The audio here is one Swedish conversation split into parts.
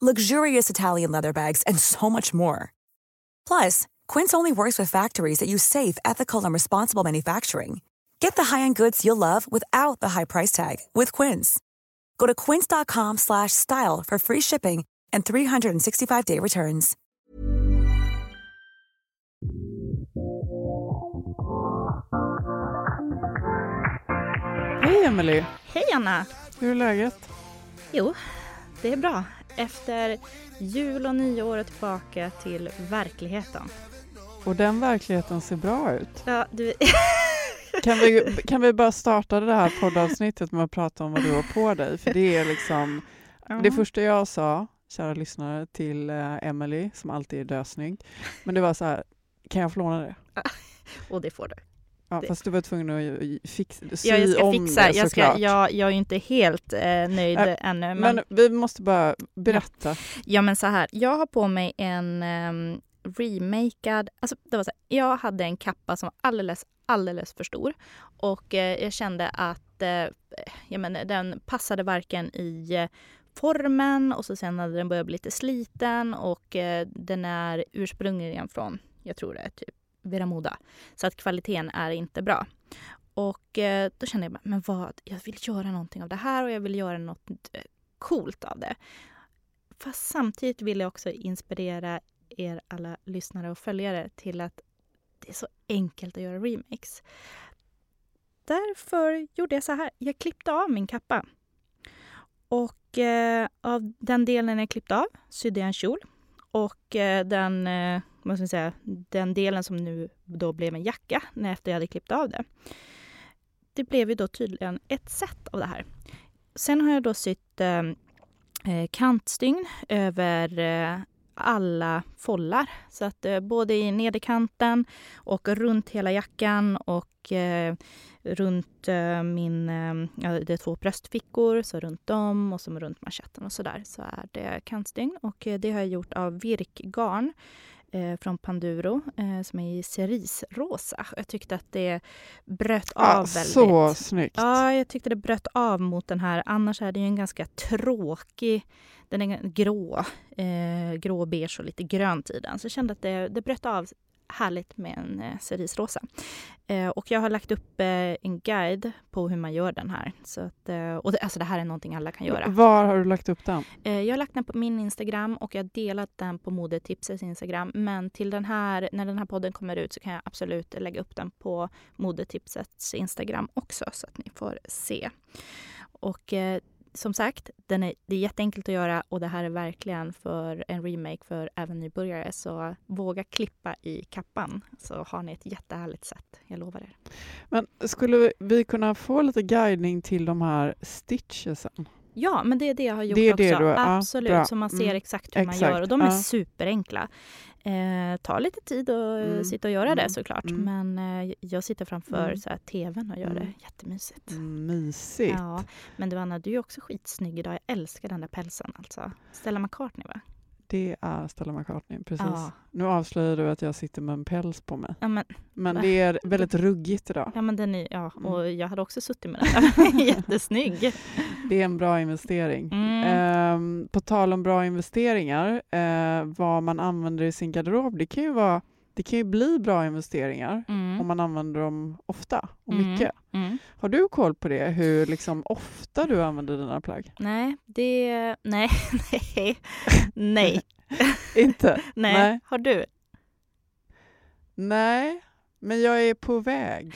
luxurious Italian leather bags, and so much more. Plus, Quince only works with factories that use safe, ethical, and responsible manufacturing. Get the high-end goods you'll love without the high price tag with Quince. Go to quince.com/style for free shipping and 365-day returns. Hej Emily. Hej Anna! Hur är läget? Jo, det är bra. Efter jul och nyår och tillbaka till verkligheten. Och den verkligheten ser bra ut. Ja, du... Kan vi, kan vi bara starta det här poddavsnittet med att prata om vad du har på dig? För det är liksom det första jag sa, kära lyssnare, till uh, Emily som alltid är dösnygg. Men det var så här, kan jag få låna det? och det får du. Ja, fast du var tvungen att fixa, sy ja, jag ska om fixa. det jag, ska, jag, jag är ju inte helt eh, nöjd äh, ännu. Men... men... vi måste bara berätta. Ja. ja, men så här. Jag har på mig en um, remakad... Alltså, det var så här, jag hade en kappa som var alldeles, alldeles för stor. Och eh, jag kände att eh, jag menar, den passade varken i eh, formen och så sen hade den börjat bli lite sliten och eh, den är ursprungligen från, jag tror det är typ Veramoda. Så att kvaliteten är inte bra. Och eh, då kände jag, men vad, jag vill göra någonting av det här och jag vill göra något eh, coolt av det. Fast samtidigt vill jag också inspirera er alla lyssnare och följare till att det är så enkelt att göra remakes. Därför gjorde jag så här. Jag klippte av min kappa. Och eh, av den delen jag klippte av sydde jag en kjol. Och eh, den, eh, vad ska säga, den delen som nu då blev en jacka när efter jag hade klippt av det. Det blev ju då tydligen ett set av det här. Sen har jag då sytt eh, eh kantstygn över eh, alla follar. Så att eh, både i nederkanten och runt hela jackan och eh, runt eh, min, eh, ja, det är två bröstfickor, så runt dem och som runt manschetten och sådär så är det kantstygn. Och eh, det har jag gjort av virkgarn eh, från Panduro som är i cerisrosa. Jag tyckte att det bröt av ah, väldigt. Så snyggt! Ja, jag tyckte det bröt av mot den här. Annars är det ju en ganska tråkig den är grå, eh, grå, beige och lite grönt i den. Så jag kände att det, det bröt av härligt med en eh, cerisrosa. Eh, och jag har lagt upp eh, en guide på hur man gör den här. Så att, eh, och det, alltså det här är någonting alla kan göra. Var har du lagt upp den? Eh, jag har lagt den på min Instagram och jag har delat den på Modetipsets Instagram. Men till den här, när den här podden kommer ut så kan jag absolut lägga upp den på Modetipsets Instagram också så att ni får se. Och eh, som sagt, den är, det är jätteenkelt att göra och det här är verkligen för en remake för även nybörjare. Så våga klippa i kappan så har ni ett jättehärligt sätt. Jag lovar er. Men skulle vi kunna få lite guidning till de här stitchesen? Ja, men det är det jag har gjort det det också. Absolut, ja, så man ser mm. exakt hur exakt. man gör. Och de är ja. superenkla. Eh, tar lite tid att mm. sitta och göra mm. det såklart. Mm. Men eh, jag sitter framför mm. så här, tvn och gör det. Mm. Jättemysigt. Mysigt. Ja, men du Anna, du är också skitsnygg idag. Jag älskar den där pälsen alltså. Stella McCartney va? Det är Stella McCartney, precis. Ja. Nu avslöjar du att jag sitter med en päls på mig. Ja, men, men det är väldigt ruggigt idag. Ja, men den är, ja, och jag hade också suttit med den. Jättesnygg. Det är en bra investering. Mm. Eh, på tal om bra investeringar, eh, vad man använder i sin garderob, det kan ju vara det kan ju bli bra investeringar Mm. om man använder dem ofta och Mm. mycket. Mm. Har du koll på det, hur liksom ofta du använder dina plagg? Nej, det... Nej, nej, nej, Inte? nej. Nej. Har du? Nej, men jag är på väg.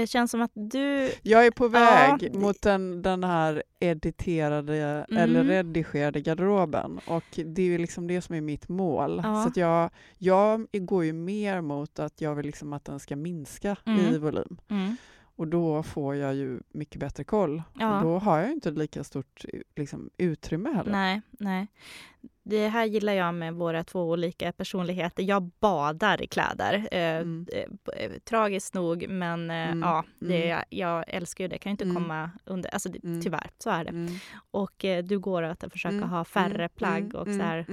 Det känns som att du... Jag är på Ja, väg det- mot den, den här editerade eller Mm. redigerade garderoben och det är liksom det som är mitt mål. Ja. Så jag, jag går ju mer mot att jag vill liksom att den ska minska i Mm. volym Mm. och då får jag ju mycket bättre koll. Ja. Och då har jag inte lika stort liksom, utrymme heller. Nej, nej. Det här gillar jag med våra två olika personligheter. Jag badar i kläder. Eh, Mm. eh, tragiskt nog, men eh, Mm, ja, det, mm. jag älskar ju det. kan ju inte Mm. komma under... Alltså, det, Mm. Tyvärr, så är det. Mm. Och eh, du går att försöka ha färre plagg och så här,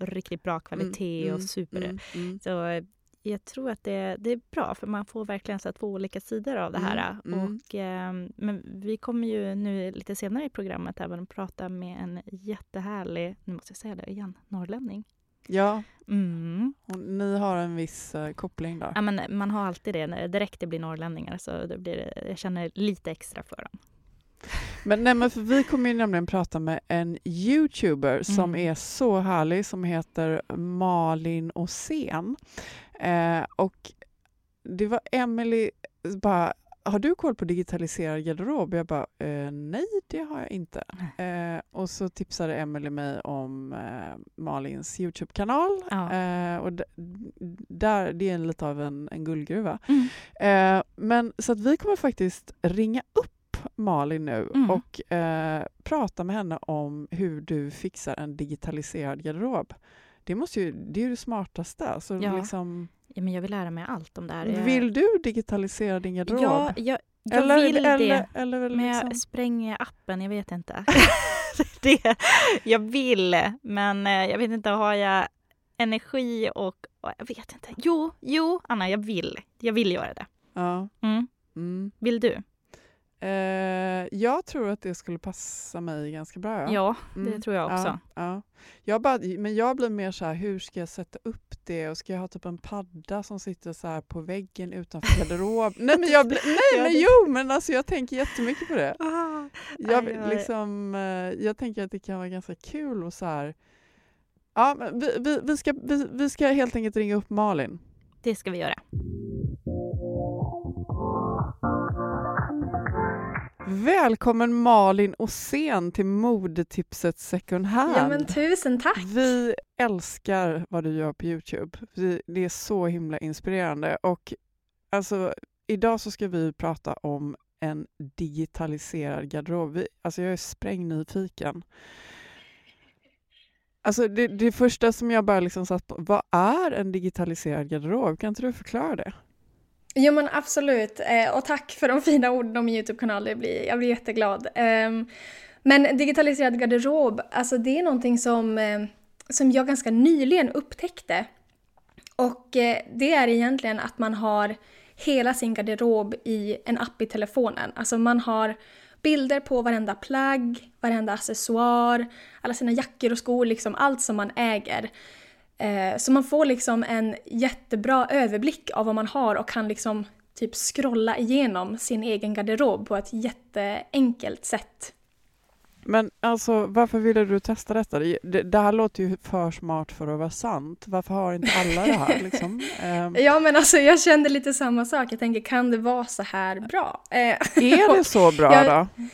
riktigt bra kvalitet och super. Så eh, jag tror att det, det är bra för man får verkligen så två olika sidor av det här. Mm, mm. Och, eh, men vi kommer ju nu lite senare i programmet även prata med en jättehärlig, nu måste jag säga det igen, norrlänning. Ja, Mm. och ni har en viss eh, koppling där. Ja, men man har alltid det, direkt det blir norrlänningar så det blir, jag känner lite extra för dem. Men, nej, men för vi kommer ju nämligen prata med en youtuber som Mm. är så härlig som heter Malin Åsén. Eh, och det var Emily bara har du koll på digitaliserad garderob? Jag bara, eh, nej det har jag inte. Eh, och så tipsade Emily mig om eh, Malins Youtube-kanal. Ja. Eh, och där, det är lite av en, en guldgruva. Mm. Eh, men så att vi kommer faktiskt ringa upp Malin nu Mm. och eh, prata med henne om hur du fixar en digitaliserad garderob. Det, måste ju, det är ju det smartaste. Så Ja. liksom, Ja, men jag vill lära mig allt om det här. Vill du digitalisera din garderob? Ja, jag, jag eller, vill eller, det. Eller, väl Men liksom, jag spränger appen, jag vet inte. det, jag vill, men eh, jag vet inte, har jag energi och, och jag vet inte. Jo, jo, Anna, jag vill. Jag vill göra det. ja, Mm. mm. Vill du? Jag tror att det skulle passa mig ganska bra. Ja. Ja, det Mm. tror jag också. Ja, ja. Jag bara, men jag blir mer så här, hur ska jag sätta upp det? Och ska jag ha typ en padda som sitter så här på väggen utanför garderob? nej men, jag nej, men det- jo, men alltså jag tänker jättemycket på det. Ah, Jag, liksom, eh, jag tänker att det kan vara ganska kul och så här. Ja, men vi, vi, vi, ska, vi, vi ska helt enkelt ringa upp Malin. det ska vi göra. Välkommen Malin Åsén till modetipset second hand. Ja men tusen tack! Vi älskar vad du gör på Youtube. Vi, det är så himla inspirerande. Och alltså, idag så ska vi prata om en digitaliserad garderob. Vi, alltså jag är sprängnyfiken. Alltså det, det första som jag bara liksom satt på, vad är en digitaliserad garderob? Kan inte du förklara det? Jo men absolut, eh, och tack för de fina orden om min YouTube-kanal, blir, jag blir jätteglad. Ehm, men digitaliserad garderob, alltså det är någonting som, eh, som jag ganska nyligen upptäckte. Och eh, det är egentligen att man har hela sin garderob i en app i telefonen. Alltså man har bilder på varenda plagg, varenda accessoar, alla sina jackor och skor, liksom allt som man äger. Eh, Så man får liksom en jättebra överblick av vad man har och kan liksom typ scrolla igenom sin egen garderob på ett jätteenkelt sätt. Men alltså, varför ville du testa detta? Det, det, här låter ju för smart för att vara sant. Varför har inte alla det här? Liksom? Ehm, Ja men alltså jag kände lite samma sak. Jag tänker, kan det vara så här bra? Eh, är det så bra Jag- då?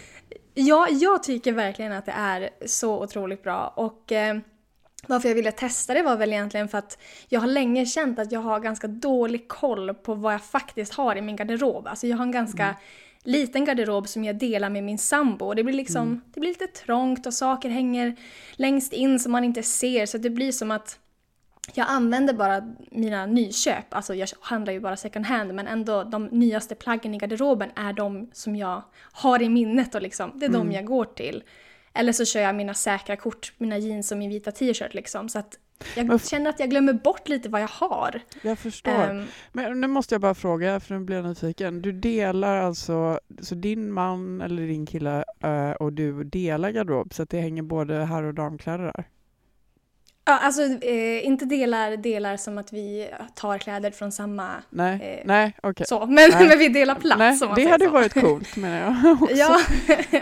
Ja, jag tycker verkligen att det är så otroligt bra. Och eh, varför jag ville testa det var väl egentligen för att jag har länge känt att jag har ganska dålig koll på vad jag faktiskt har i min garderob. Alltså jag har en ganska liten garderob som jag delar med min sambo. Och det blir liksom, det blir lite trångt och saker hänger längst in som man inte ser. Så det blir som att jag använder bara mina nyköp, alltså jag handlar ju bara second hand men ändå de nyaste plaggen i garderoben är de som jag har i minnet och liksom, det är de jag går till. Eller så kör jag mina säkra kort, mina jeans och min vita t-shirt liksom så att jag känner att jag glömmer bort lite vad jag har. Jag förstår. Ehm, Men nu måste jag bara fråga, för nu blir jag nyfiken. Du delar alltså, så din man eller din kille eh, och du delar garderob, så att det hänger både herr och damkläder där? Ja, alltså eh, inte delar, delar som att vi tar kläder från samma... Nej, eh, nej. Så, men, Nej. men vi delar plats Nej, om man det hade så. varit coolt menar jag också. Ja,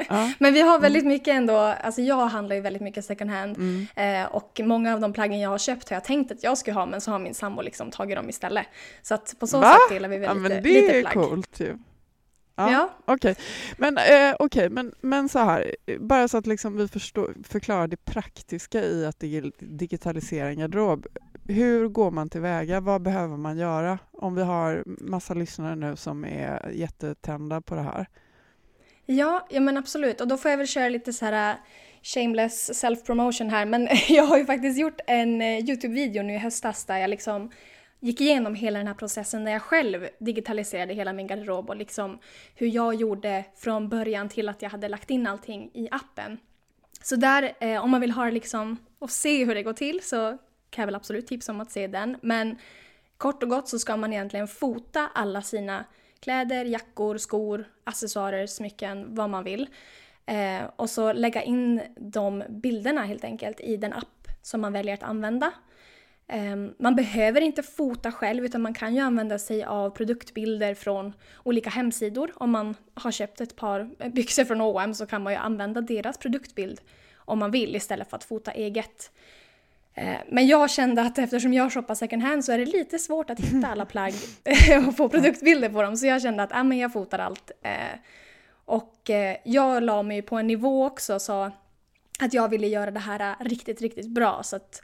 Ja. men vi har väldigt mycket ändå, alltså jag handlar ju väldigt mycket second hand Mm. eh, och många av de plaggen jag har köpt har jag tänkt att jag skulle ha men så har min sambo liksom tagit dem istället. Så att på så Va? sätt delar vi Ja, väl men lite, det lite är plagg. coolt ju. Ja, Ja. Okej, men, eh, okej, men, men så här, bara så att liksom vi förstår, förklarar det praktiska i att digi- digitalisera en garderob. Hur går man tillväga? Vad behöver man göra? Om vi har massa lyssnare nu som är jättetända på det här. Ja, ja men absolut. Och då får jag väl köra lite så här uh, shameless self-promotion här. Men jag har ju faktiskt gjort en eh, YouTube-video nu i höstas där jag liksom gick igenom hela den här processen när jag själv digitaliserade hela min garderob och liksom hur jag gjorde från början till att jag hade lagt in allting i appen. Så där, eh, om man vill ha det liksom och se hur det går till så kan jag väl absolut tipsa om att se den. Men kort och gott så ska man egentligen fota alla sina kläder, jackor, skor, accessoarer, smycken, vad man vill. Eh, och så lägga in de bilderna helt enkelt i den app som man väljer att använda. Eh, man behöver inte fota själv utan man kan ju använda sig av produktbilder från olika hemsidor. Om man har köpt ett par byxor från H&M så kan man ju använda deras produktbild om man vill istället för att fota eget. Eh, Men jag kände att eftersom jag shoppar second hand så är det lite svårt att hitta alla plagg och få produktbilder på dem. Så jag kände att ah, men jag fotar allt. Eh, Och eh, jag la mig på en nivå också sa att jag ville göra det här riktigt, riktigt bra. Så att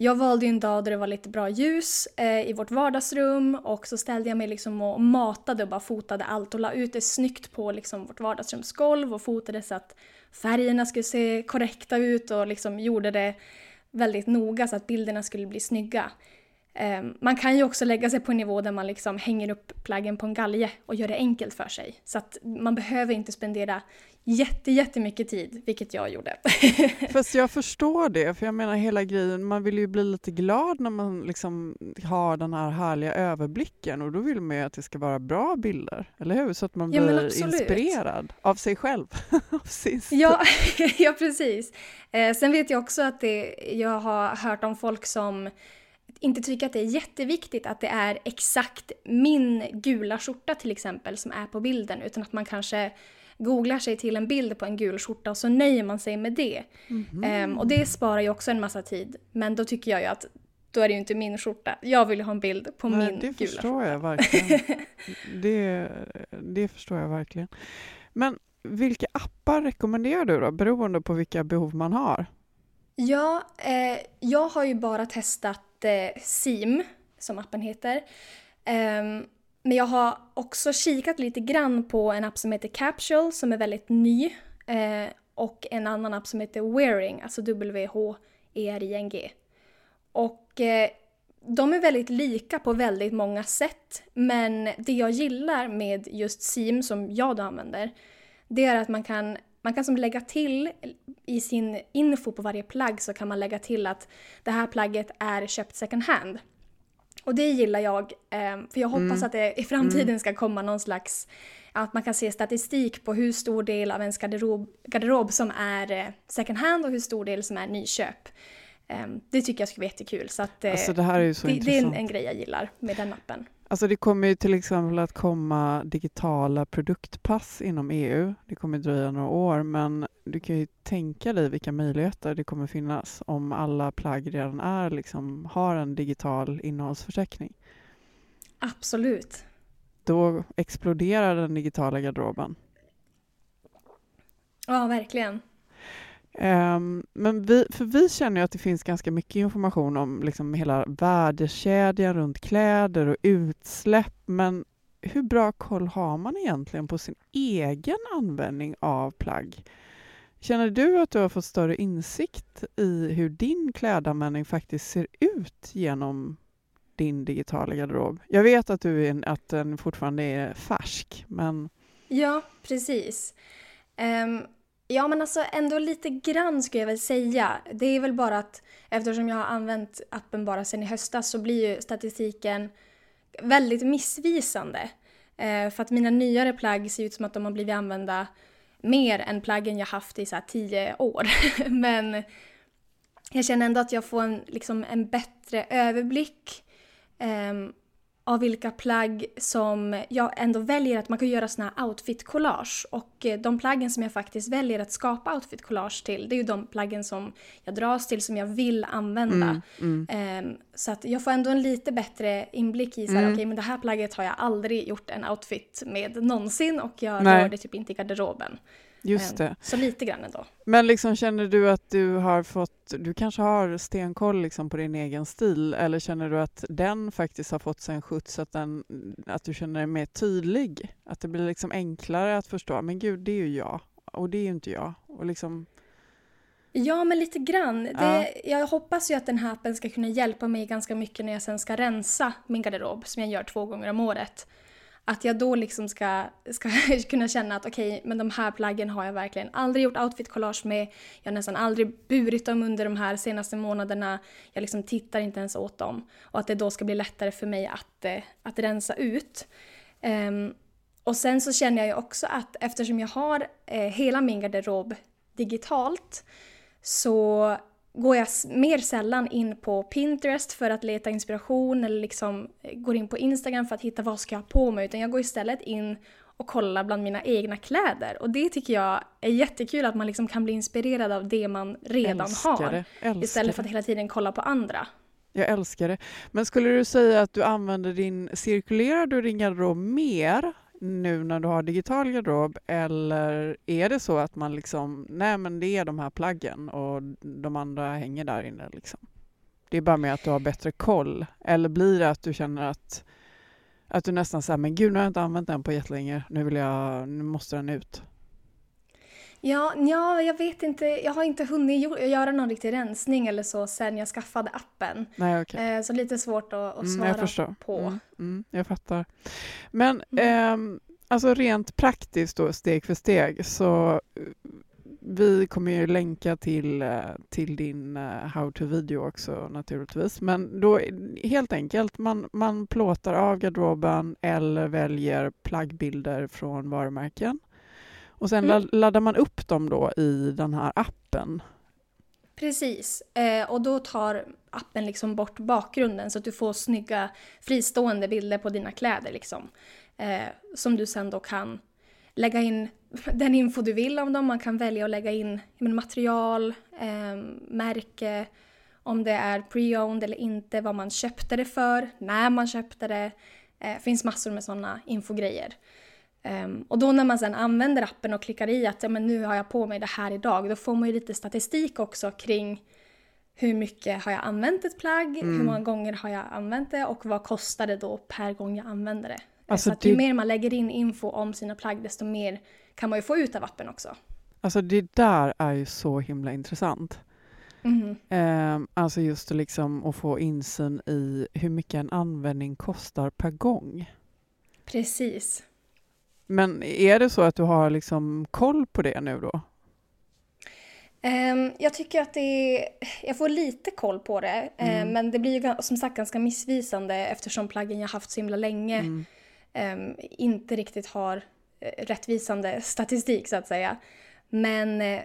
jag valde en dag då det var lite bra ljus eh, i vårt vardagsrum och så ställde jag mig liksom och matade och bara fotade allt och la ut det snyggt på liksom vårt vardagsrumsgolv och fotade så att färgerna skulle se korrekta ut och liksom gjorde det väldigt noga så att bilderna skulle bli snygga. Eh, Man kan ju också lägga sig på en nivå där man liksom hänger upp plaggen på en galge och gör det enkelt för sig. Så att man behöver inte spendera jätte, jättemycket tid, vilket jag gjorde. Fast jag förstår det, för jag menar hela grejen, man vill ju bli lite glad när man liksom har den här härliga överblicken och då vill man ju att det ska vara bra bilder, eller hur? Så att man Ja, blir inspirerad av sig själv. Ja, ja precis. Eh, sen vet jag också att det, jag har hört om folk som inte tycker att det är jätteviktigt att det är exakt min gula skjorta till exempel som är på bilden utan att man kanske googlar sig till en bild på en gul skjorta och så nöjer man sig med det. Mhm. Ehm, och det sparar ju också en massa tid. Men då tycker jag ju att då är det ju inte min skjorta. Jag vill ha en bild på Nej, min det gula förstår skjorta. jag verkligen. det, det förstår jag verkligen. Men vilka appar rekommenderar du då, beroende på vilka behov man har? Ja, eh, jag har ju bara testat eh, Sim, som appen heter. Um, men jag har också kikat lite grann på en app som heter Capsule som är väldigt ny. Eh, och en annan app som heter Wearing, alltså W-H-E-R-I-N-G. Och eh, de är väldigt lika på väldigt många sätt. Men det jag gillar med just Sim, som jag då använder, det är att man kan, man kan som lägga till i sin info på varje plagg så kan man lägga till att det här plagget är köpt second hand. Och det gillar jag, eh, för jag hoppas Mm. att det i framtiden ska komma någon slags, att man kan se statistik på hur stor del av ens garderob, garderob som är eh, second hand och hur stor del som är nyköp. Eh, det tycker jag skulle vara jättekul. Så att, eh, Alltså det här är så det, det är en, en grej jag gillar med den appen. Alltså det kommer ju till exempel att komma digitala produktpass inom EU. Det kommer dröja några år, men du kan ju tänka dig vilka möjligheter det kommer finnas om alla plagg redan är, liksom, har en digital innehållsförteckning. Absolut. Då exploderar den digitala garderoben. Ja, verkligen. Ehm, men vi, för vi känner ju att det finns ganska mycket information om liksom hela värdekedjan runt kläder och utsläpp, men hur bra koll har man egentligen på sin egen användning av plagg? Känner du att du har fått större insikt i hur din klädanvändning faktiskt ser ut genom din digitala garderob? Jag vet att, du är, att den fortfarande är färsk, men Ja, precis. Um ja, men alltså ändå lite grann skulle jag väl säga. Det är väl bara att eftersom jag har använt appen bara sedan i höstas så blir ju statistiken väldigt missvisande. Eh, för att mina nyare plagg ser ut som att de har blivit använda mer än plaggen jag haft i så här tio år. men jag känner ändå att jag får en, liksom, en bättre överblick um, av vilka plagg som jag ändå väljer att man kan göra såna här outfit-collage. Och eh, de plaggen som jag faktiskt väljer att skapa outfit-collage till, det är ju de plaggen som jag dras till, som jag vill använda. Mm, mm. Um, så att jag får ändå en lite bättre inblick i så här, mm. okej okay, men det här plagget har jag aldrig gjort en outfit med någonsin och jag Nej. rör det typ inte i garderoben. Just det. Så lite grann ändå. Men liksom, känner du att du har fått, du kanske har stenkoll liksom på din egen stil eller känner du att den faktiskt har fått sig en skjuts, att, den, att du känner dig mer tydlig? Att det blir liksom enklare att förstå, men gud det är ju jag och det är ju inte jag. Och liksom... Ja, men lite grann. Det, Jag hoppas ju att den här appen ska kunna hjälpa mig ganska mycket när jag sen ska rensa min garderob som jag gör två gånger om året att jag då liksom ska, ska kunna känna att okej, okay, men de här plaggen har jag verkligen aldrig gjort outfit-collage med. Jag har nästan aldrig burit dem under de här senaste månaderna. Jag liksom tittar inte ens åt dem. Och att det då ska bli lättare för mig att, eh, att rensa ut. Um, och sen så känner jag ju också att eftersom jag har eh, hela min garderob digitalt så går jag mer sällan in på Pinterest för att leta inspiration eller liksom eh, går in på Instagram för att hitta vad ska jag ha på mig utan jag går istället in och kollar bland mina egna kläder. Och det tycker jag är jättekul att man liksom kan bli inspirerad av det man redan älskar har. Det, istället för att hela tiden kolla på andra. Jag älskar det. Men skulle du säga att du använder din, cirkulerar du din garderob mer nu när du har digital garderob eller är det så att man liksom, nej men det är de här plaggen och de andra hänger där inne liksom? Det är bara med att du har bättre koll. Eller blir det att du känner att, att du nästan säger men gud nu har jag inte använt den på jättelänge, nu vill jag, nu måste den ut? Ja, ja, jag vet inte. Jag har inte hunnit göra någon riktig rensning eller så sen jag skaffade appen. Nej, okay. Eh, så lite svårt att, att svara mm, på. Mm, mm, jag fattar. Men eh, alltså rent praktiskt då, steg för steg, så eh, vi kommer ju länka till, eh, till din how to-video också naturligtvis. Men då helt enkelt, man, man plåtar av garderoben eller väljer plaggbilder från varumärken och sen mm. laddar man upp dem då i den här appen. Precis, eh, och då tar appen liksom bort bakgrunden så att du får snygga fristående bilder på dina kläder. Liksom. Eh, som du sen då kan lägga in den info du vill om dem. Man kan välja att lägga in men, material, eh, märke, om det är pre-owned eller inte, vad man köpte det för, när man köpte det. Det eh, finns massor med sådana infogrejer. Um, och då när man sen använder appen och klickar i att ja, men nu har jag på mig det här idag, då får man ju lite statistik också kring hur mycket har jag använt ett plagg, mm. hur många gånger har jag använt det och vad kostar det då per gång jag använder det. Alltså så att ju mer man lägger in info om sina plagg, desto mer kan man ju få ut av appen också. Alltså det där är ju så himla intressant. Mm. Um, alltså just liksom att få insyn i hur mycket en användning kostar per gång. Precis. Men är det så att du har liksom koll på det nu då? Um, jag tycker att det är, jag får lite koll på det, eh, mm. men det blir ju som sagt ganska missvisande eftersom plaggen jag haft så himla länge mm. um, inte riktigt har uh, rättvisande statistik så att säga. Men uh,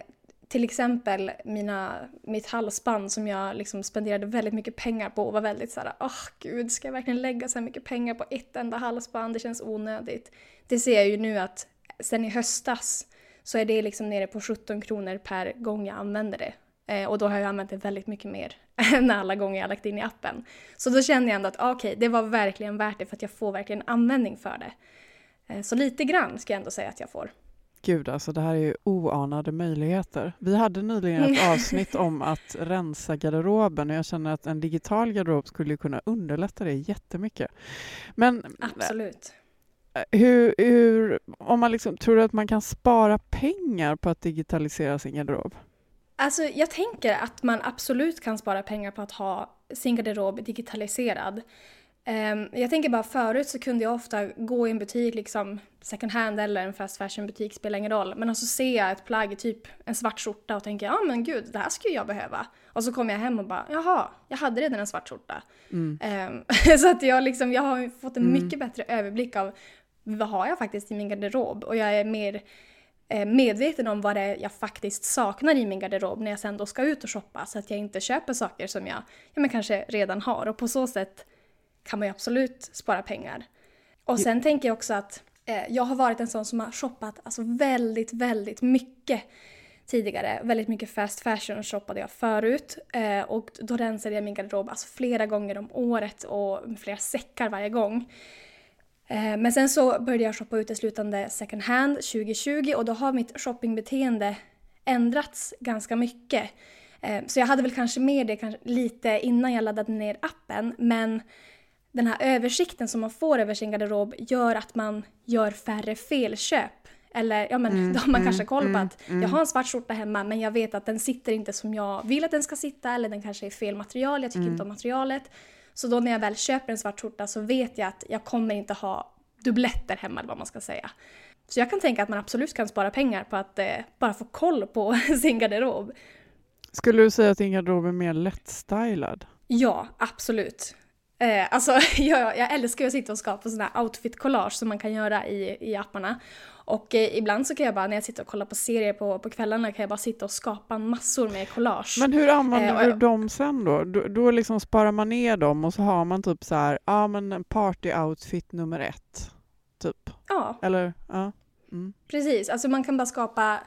till exempel mina, mitt halsband som jag liksom spenderade väldigt mycket pengar på och var väldigt såhär, åh oh, gud, ska jag verkligen lägga så här mycket pengar på ett enda halsband? Det känns onödigt. Det ser jag ju nu att sen i höstas så är det liksom nere på 17 kronor per gång jag använder det. Eh, och då har jag använt det väldigt mycket mer än alla gånger jag lagt in i appen. Så då känner jag ändå att ah, okej, okay, det var verkligen värt det för att jag får verkligen användning för det. Eh, så lite grann ska jag ändå säga att jag får. Gud, alltså det här är ju oanade möjligheter. Vi hade nyligen ett avsnitt om att rensa garderoben och jag känner att en digital garderob skulle kunna underlätta det jättemycket. Men, Absolut. Eh, hur, hur, om man liksom, tror du att man kan spara pengar på att digitalisera sin garderob? Alltså, jag tänker att man absolut kan spara pengar på att ha sin garderob digitaliserad. Um, jag tänker bara förut så kunde jag ofta gå i en butik, liksom second hand eller en fast fashion butik, spelar ingen roll. Men så alltså ser jag ett plagg, typ en svart skjorta och tänker ja men gud, det här skulle jag behöva. Och så kommer jag hem och bara jaha, jag hade redan en svart skjorta. Mm. Um, så att jag, liksom, jag har fått en mm. mycket bättre överblick av vad har jag faktiskt i min garderob och jag är mer eh, medveten om vad det är jag faktiskt saknar i min garderob när jag sen då ska ut och shoppa så att jag inte köper saker som jag ja, men kanske redan har. Och på så sätt kan man ju absolut spara pengar. Och sen tänker jag också att eh, jag har varit en sån som har shoppat alltså väldigt, väldigt mycket tidigare. Väldigt mycket fast fashion shoppade jag förut. Eh, och då rensade jag min garderob alltså flera gånger om året och flera säckar varje gång. Eh, men sen så började jag shoppa uteslutande second hand 2020 och då har mitt shoppingbeteende ändrats ganska mycket. Eh, så jag hade väl kanske med det kanske lite innan jag laddade ner appen men den här översikten som man får över sin garderob gör att man gör färre felköp. Eller ja men mm, då har man mm, kanske koll på mm, att jag har en svart skjorta hemma men jag vet att den sitter inte som jag vill att den ska sitta eller den kanske är fel material, jag tycker inte mm. om materialet. Så då när jag väl köper en svart skjorta så vet jag att jag kommer inte ha dubbletter hemma eller vad man ska säga. Så jag kan tänka att man absolut kan spara pengar på att eh, bara få koll på sin garderob. Skulle du säga att din garderob är mer lättstylad? Ja, absolut. Eh, alltså, jag, jag älskar att sitta och skapa sådana här outfit-collage som man kan göra i, i apparna. Och eh, ibland så kan jag bara, när jag sitter och kollar på serier på, på kvällarna, kan jag bara sitta och skapa massor med collage. Men hur använder eh, du dem sen då? då? Då liksom sparar man ner dem och så har man typ så här, ja men party-outfit nummer ett, typ? Ja. Eller, ja. Mm. Precis, alltså man kan bara skapa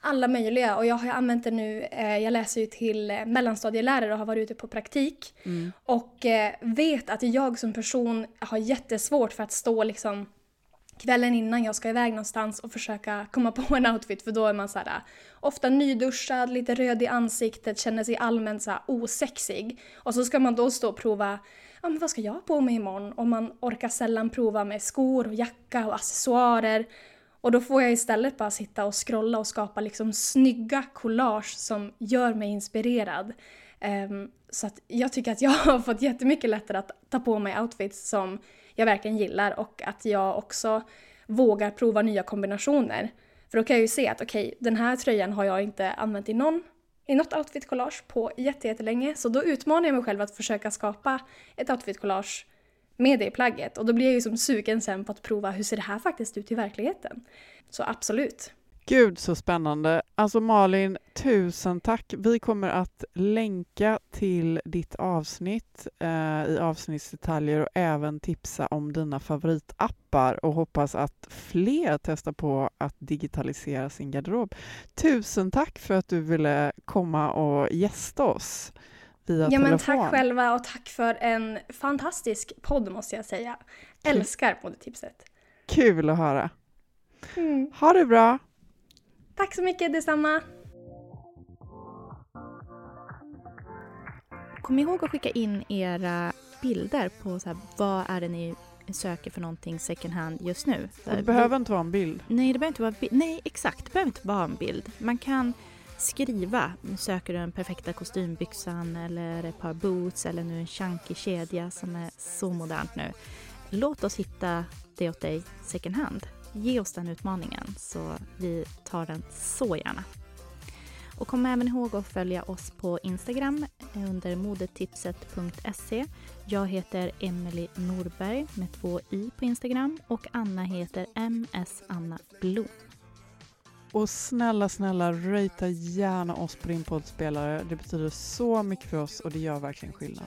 alla möjliga och jag har använt det nu, eh, jag läser ju till eh, mellanstadielärare och har varit ute på praktik mm. och eh, vet att jag som person har jättesvårt för att stå liksom kvällen innan jag ska iväg någonstans och försöka komma på en outfit för då är man så här, ofta nyduschad, lite röd i ansiktet, känner sig allmänt så här osexig. Och så ska man då stå och prova, ja men vad ska jag på mig imorgon? Och man orkar sällan prova med skor och jacka och accessoarer. Och då får jag istället bara sitta och scrolla och skapa liksom snygga collage som gör mig inspirerad. Um, så att jag tycker att jag har fått jättemycket lättare att ta på mig outfits som jag verkligen gillar och att jag också vågar prova nya kombinationer. För då kan jag ju se att okej, okay, den här tröjan har jag inte använt i någon i något outfit-collage på jättelänge. Så då utmanar jag mig själv att försöka skapa ett outfit-collage med det plagget. Och då blir jag ju som sugen sen på att prova hur ser det här faktiskt ut i verkligheten. Så absolut. Gud så spännande. Alltså Malin, tusen tack. Vi kommer att länka till ditt avsnitt eh, i avsnittsdetaljer och även tipsa om dina favoritappar och hoppas att fler testar på att digitalisera sin garderob. Tusen tack för att du ville komma och gästa oss via ja, telefon. Men tack själva och tack för en fantastisk podd måste jag säga. Älskar poddtipset. Kul att höra. Mm. Ha det bra! Tack så mycket, detsamma! Kom ihåg att skicka in era bilder på så här, vad är det ni söker för någonting second hand just nu. Det behöver inte vara en bild. Nej, det behöver inte vara Nej, exakt. Det behöver inte vara en bild. Man kan skriva. Söker du den perfekta kostymbyxan eller ett par boots eller nu en chunky kedja som är så modernt nu. Låt oss hitta det åt dig second hand. Ge oss den utmaningen så vi tar den så gärna. Och kom även ihåg att följa oss på Instagram under modetipset.se. Jag heter Emelie Norberg med två i på Instagram och Anna heter MS Anna Blom. Och snälla, snälla, ratea gärna oss på din poddspelare. Det betyder så mycket för oss och det gör verkligen skillnad.